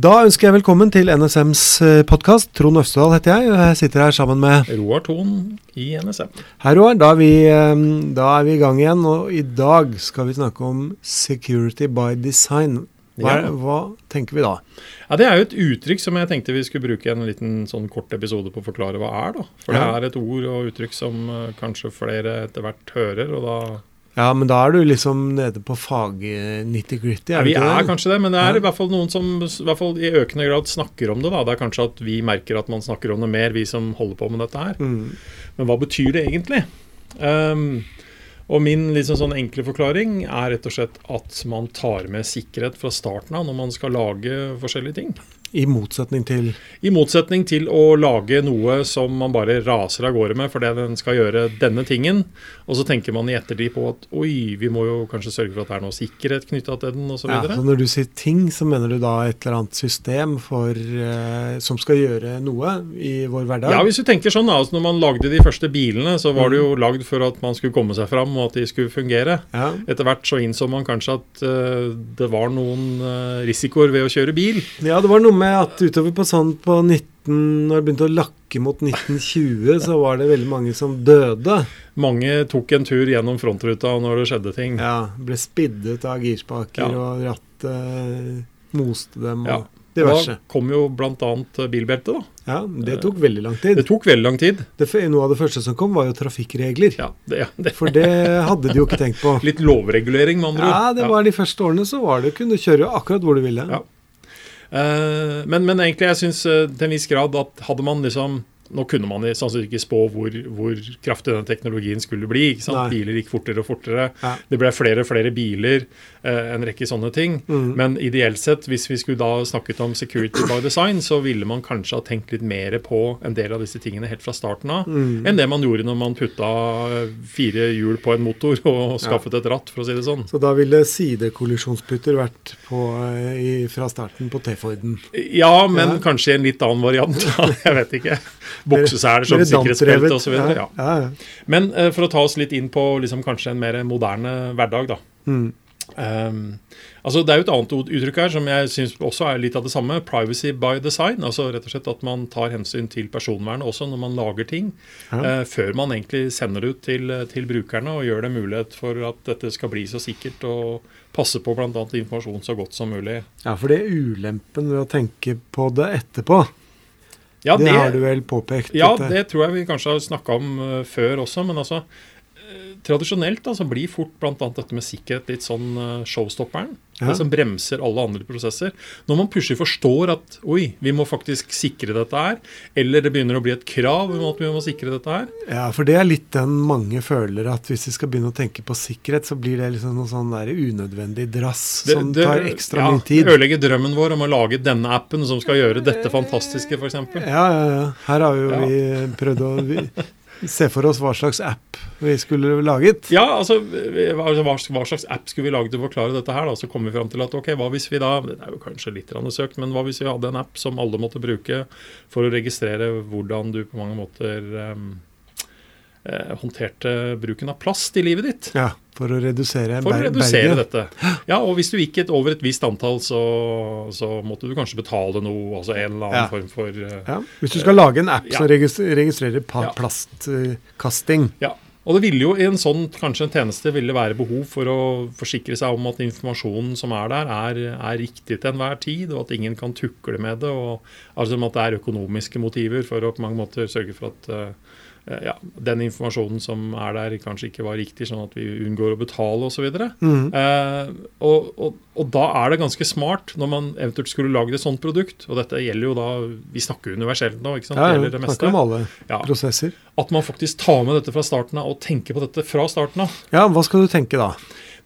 Da ønsker jeg velkommen til NSMs podkast. Trond Øvstedal heter jeg, og jeg sitter her sammen med Roar Thon i NSM. Hei, Roar. Da vi, eh, da er vi i gang igjen, og i dag skal vi snakke om security by design. Hva, Ja. hva tenker vi da? Ja, Det er jo et uttrykk som jeg tenkte vi skulle bruke en liten sånn kort episode på å forklare hva er. da. For det er et ord og uttrykk som eh, kanskje flere etter hvert hører. og da... Ja, men da er du liksom nede på fag-nitty-gritty, Ja, er du vi er det? kanskje det, men det er Ja. i hvert fall noen som i hvert fall i økende grad snakker om det. da. Det er kanskje at vi merker at man snakker om det mer, vi som holder på med dette her. Mm. Men hva betyr det egentlig? Um, og min liksom sånn enkle forklaring er rett og slett at man tar med sikkerhet fra starten av når man skal lage forskjellige ting. I motsetning til I motsetning til å lage noe som man bare raser av gårde med fordi den skal gjøre denne tingen, og så tenker man i ettertid på at oi, vi må jo kanskje sørge for at det er noe sikkerhet knytta til den osv. ja, så Når du sier ting, så mener du da et eller annet system for, eh, som skal gjøre noe i vår hverdag? Ja, hvis du tenker sånn da, altså Når man lagde de første bilene, så var det jo lagd for at man skulle komme seg fram og at de skulle fungere. Ja. Etter hvert så innså man kanskje at eh, det var noen eh, risikoer ved å kjøre bil. Ja, det var noe med at utover på sånn på 19, når det begynte å lakke mot 1920, så var det veldig mange som døde. Mange tok en tur gjennom frontruta når det skjedde ting. Ja, ble spiddet av girspaker, Ja. og rattet moste dem og Ja. diverse. Da kom jo bl.a. bilbelte. da. Ja, det tok veldig lang tid. Det tok veldig lang tid. Det, noe av det første som kom, var jo trafikkregler. Ja, det, det. For det hadde de jo ikke tenkt på. Litt lovregulering, med andre ord. Ja, det var de første årene så var det kunne du kjøre akkurat hvor du ville. Ja. Eh, men, men egentlig, jeg syns eh, til en viss grad at hadde man liksom Nå kunne man i- sannsynligvis ikke spå hvor, hvor kraftig den teknologien skulle bli. Biler gikk fortere og fortere. Ja. Det ble flere og flere biler. eh, en rekke sånne ting. Mm. Men ideelt sett, hvis vi skulle da snakket om security by design, så ville man kanskje ha tenkt litt mer på en del av disse tingene helt fra starten av, Mm. enn det man gjorde når man putta eh, fire hjul på en motor og skaffet et ratt, for å si det sånn. Så da ville sidekollisjonsputter vært på, eh, i, fra starten på T-Forden. Ja, men Ja. kanskje en litt annen variant. Jeg vet ikke. Bokseseler som sikkerhetsbelte osv. Ja. Ja, ja. Men uh, for å ta oss litt inn på liksom, kanskje en mer moderne hverdag, da. Mm. Um, altså Det er jo et annet uttrykk her som jeg syns også er litt av det samme. Privacy by design. altså rett og slett At man tar hensyn til personvernet også når man lager ting. Ja. Uh, før man egentlig sender det ut til, til brukerne og gjør det mulighet for at dette skal bli så sikkert og passe på bl.a. informasjon så godt som mulig. ja, for det er ulempen ved å tenke på det etterpå. Ja, det, har du vel påpekt? Ja, dette. det tror jeg vi kanskje har snakka om eh, før også. Men altså tradisjonelt da, så blir fort bl.a. dette med sikkerhet litt sånn uh, showstopperen. Ja. Det som bremser alle andre prosesser. Når man plutselig forstår at oi, vi må faktisk sikre dette her, eller det begynner å bli et krav om at vi må sikre dette her. Ja, for det er litt den mange føler, at hvis vi skal begynne å tenke på sikkerhet, så blir det liksom noe sånn der unødvendig drass Det, som det- tar ekstra ja, mye tid. Ja, ødelegger drømmen vår om å lage denne appen som skal gjøre dette fantastiske, f.eks. Ja, ja, ja. Her har jo Ja. vi prøvd å vi, se for oss hva slags app vi skulle laget. Ja, altså hva, hva slags app skulle vi laget til å forklare dette her? da? Så kom vi fram til at ok, hva hvis vi da Det er jo kanskje litt søkt, men hva hvis vi hadde en app som alle måtte bruke for å registrere hvordan du på mange måter eh, håndterte bruken av plast i livet ditt? Ja, for å redusere For å redusere berget. dette. Ja, og hvis du gikk et, over et visst antall, så, så måtte du kanskje betale noe, altså en eller annen Ja. form for eh, Ja, hvis du skal lage en app Ja. som registrerer plastkasting. Ja, og det ville jo i en sånn kanskje en tjeneste ville være behov for å forsikre seg om at informasjonen som er der, er, er riktig til enhver tid, og at ingen kan tukle med det. og altså at det er økonomiske motiver for å på mange måter sørge for at eh, ja, den informasjonen som er der, kanskje ikke var riktig, sånn at vi unngår å betale osv. Mm. Eh, og, og, og da er det ganske smart, når man eventuelt skulle lagd et sånt produkt, og dette gjelder jo da Vi snakker universelt nå, ikke sant? Ja, det det meste. om alle Ja. prosesser. At man faktisk tar med dette fra starten av, og tenker på dette fra starten av. Ja, hva skal du tenke da?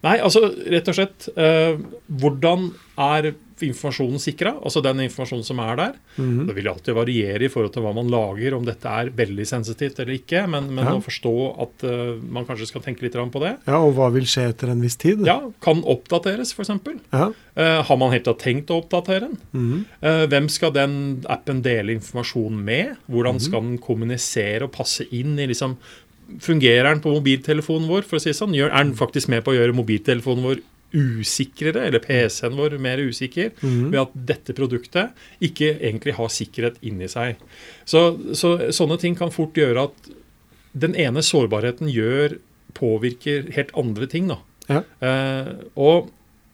Nei, altså rett og slett eh, Hvordan er informasjonen sikra? Altså den informasjonen som er der. Mhm. Det vil alltid variere i forhold til hva man lager, om dette er veldig sensitivt eller ikke. Men, men Ja. å forstå at uh, man kanskje skal tenke litt på det. Ja, Og hva vil skje etter en viss tid? Ja, Kan oppdateres, f.eks. Ja. Uh, har man helt tatt tenkt å oppdatere den? Mm -hmm. uh, hvem skal den appen dele informasjon med? Hvordan Mhm. skal den kommunisere og passe inn i liksom Fungerer den på mobiltelefonen vår? for å si sånn? Er den faktisk med på å gjøre mobiltelefonen vår usikrere, eller PC-en vår mer usikker, mm. ved at dette produktet ikke egentlig har sikkerhet inni seg. Så, så sånne ting kan fort gjøre at den ene sårbarheten gjør, påvirker helt andre ting. da. Ja. Eh, og,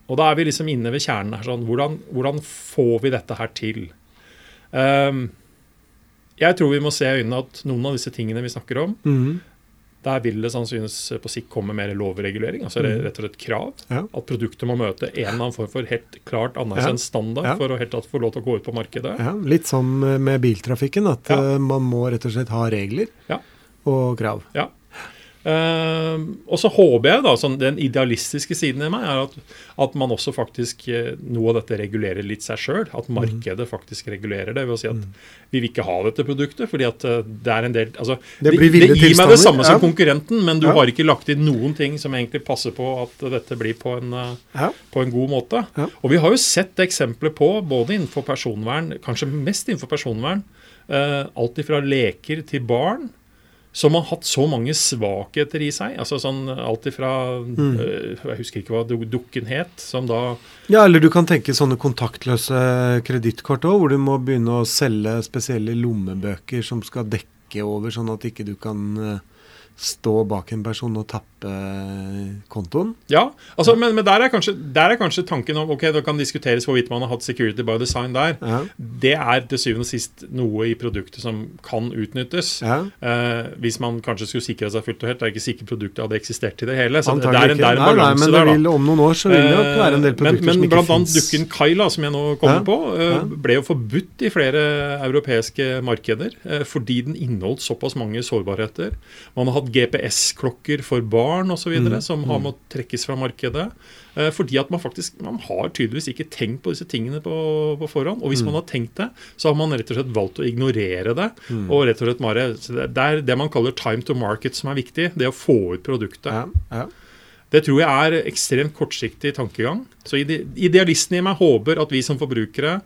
og da er vi liksom inne ved kjernen her. sånn, Hvordan, hvordan får vi dette her til? Eh, jeg tror vi må se i øynene at noen av disse tingene vi snakker om, Mhm. Der vil det sannsynligvis på sikt komme mer lovregulering. altså Mhm. rett og slett krav. Ja. At produktet må møte en eller annen form for helt klart anerkjent standard Ja. for å helt tatt få lov til å gå ut på markedet. Ja, litt sånn med biltrafikken, at Ja. eh, man må rett og slett ha regler Ja. og krav. Ja. Ehm, og så håper jeg, da, sånn den idealistiske siden i meg, er at, at man også faktisk eh, noe av dette regulerer litt seg sjøl. At Mhm. markedet faktisk regulerer det ved å si at vi vil ikke ha dette produktet fordi at eh, det er en del altså, Det det, blir det, gir meg det samme samme som konkurrenten, men du Ja. har ikke lagt inn noen ting som egentlig passer på at dette blir på en eh, Ja. på en god måte. Ja. Og vi har jo sett eksempler på, både innenfor personvern, kanskje mest innenfor personvern, uh, alt ifra leker til barn, som har hatt så mange svakheter i seg. altså sånn Alt ifra Mm. eh, Jeg husker ikke hva du- dukken het, som da Ja, eller du kan tenke sånne kontaktløse kredittkort òg, hvor du må begynne å selge spesielle lommebøker som skal dekke over, sånn at ikke du kan eh, stå bak en person og tappe eh, kontoen. Ja, altså, men, men der, er kanskje, der er kanskje tanken om ok, Det kan diskuteres hvorvidt man har hatt security by design der. Ja, Det er til syvende og sist noe i produktet som kan utnyttes. ja. Eh, hvis man kanskje skulle sikre seg fullt og helt. Det er ikke sikkert produktet hadde eksistert i det hele. Så det er en, det er en. Nei, nei, men det der, vil, om noen år så vil det nok være en del Eh, produkter men, som men ikke blant annet bl.a. dukken Kyla, som jeg nå kommer Ja, på, eh, ble jo forbudt i flere europeiske markeder eh, fordi den inneholdt såpass mange sårbarheter. Man har hatt GPS-klokker for barn osv. Mm, som har måttet trekkes fra markedet. eh, Fordi at man faktisk man har tydeligvis ikke tenkt på disse tingene på, på forhånd. Og hvis Mm. man har tenkt det, så har man rett og slett valgt å ignorere det. Mm. Og rett og slett bare, det er det man kaller time to market som er viktig. Det å få ut produktet. Ja, ja. Det tror jeg er ekstremt kortsiktig tankegang. Så idealisten i meg håper at vi som forbrukere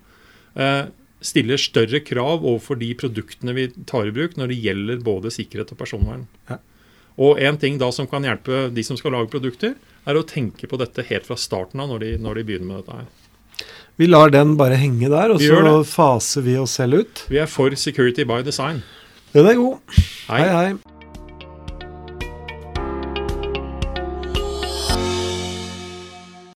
eh, stiller større krav overfor de produktene vi tar i bruk når det gjelder både sikkerhet og personvern. Ja. Og en ting da som kan hjelpe de som skal lage produkter, er å tenke på dette helt fra starten av når de, når de begynner med dette her. Vi lar den bare henge der, og så faser vi oss selv ut. Vi er for security by design. Den er god. Hei. hei. hei.